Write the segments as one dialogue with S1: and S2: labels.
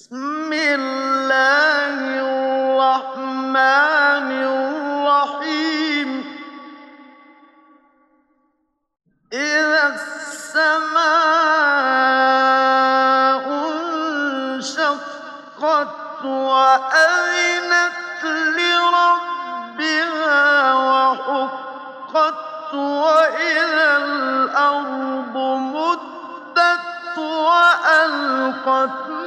S1: بسم الله الرحمن الرحيم. إذا السماء انشقت وأذنت لربها وحقت وإذا الأرض مدت وألقت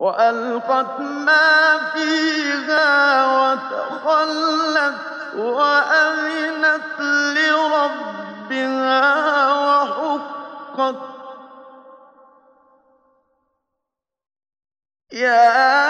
S1: وألقت ما فيها وتخلت وأذنت لربها وحقت. يا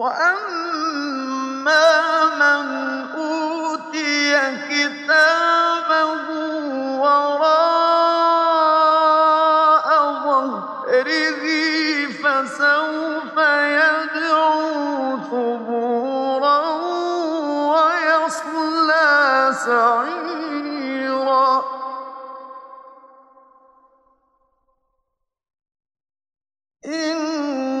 S1: وأما من أوتي كتابه وراء فسوف يدعو ثبورا ويصلى سعيرا. إنه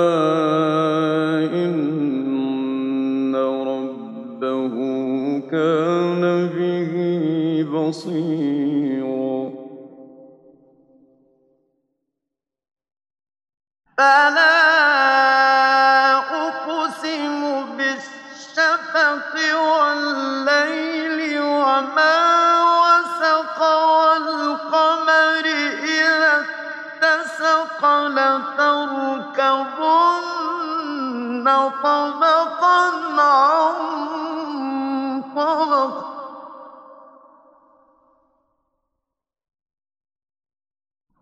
S1: كان
S2: به بصيرا.
S1: فلا أقسم بالشفق والليل وما وسق والقمر إذا اتسق لتركبن طبقا عن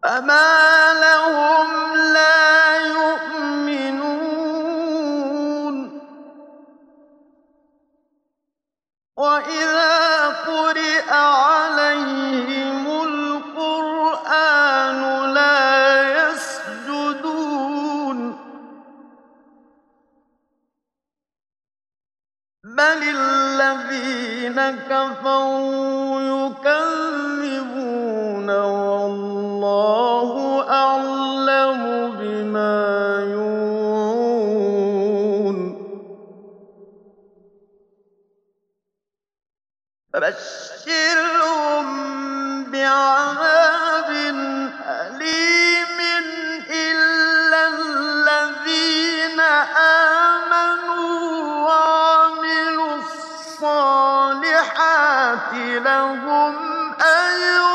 S1: فما لهم لا يؤمنون وإذا قرئ عليهم القرآن لا يسجدون بل الذين كفروا يكذبون أعلم بعذاب أليم إلا الذين آمنوا وعملوا الصالحات لهم أجر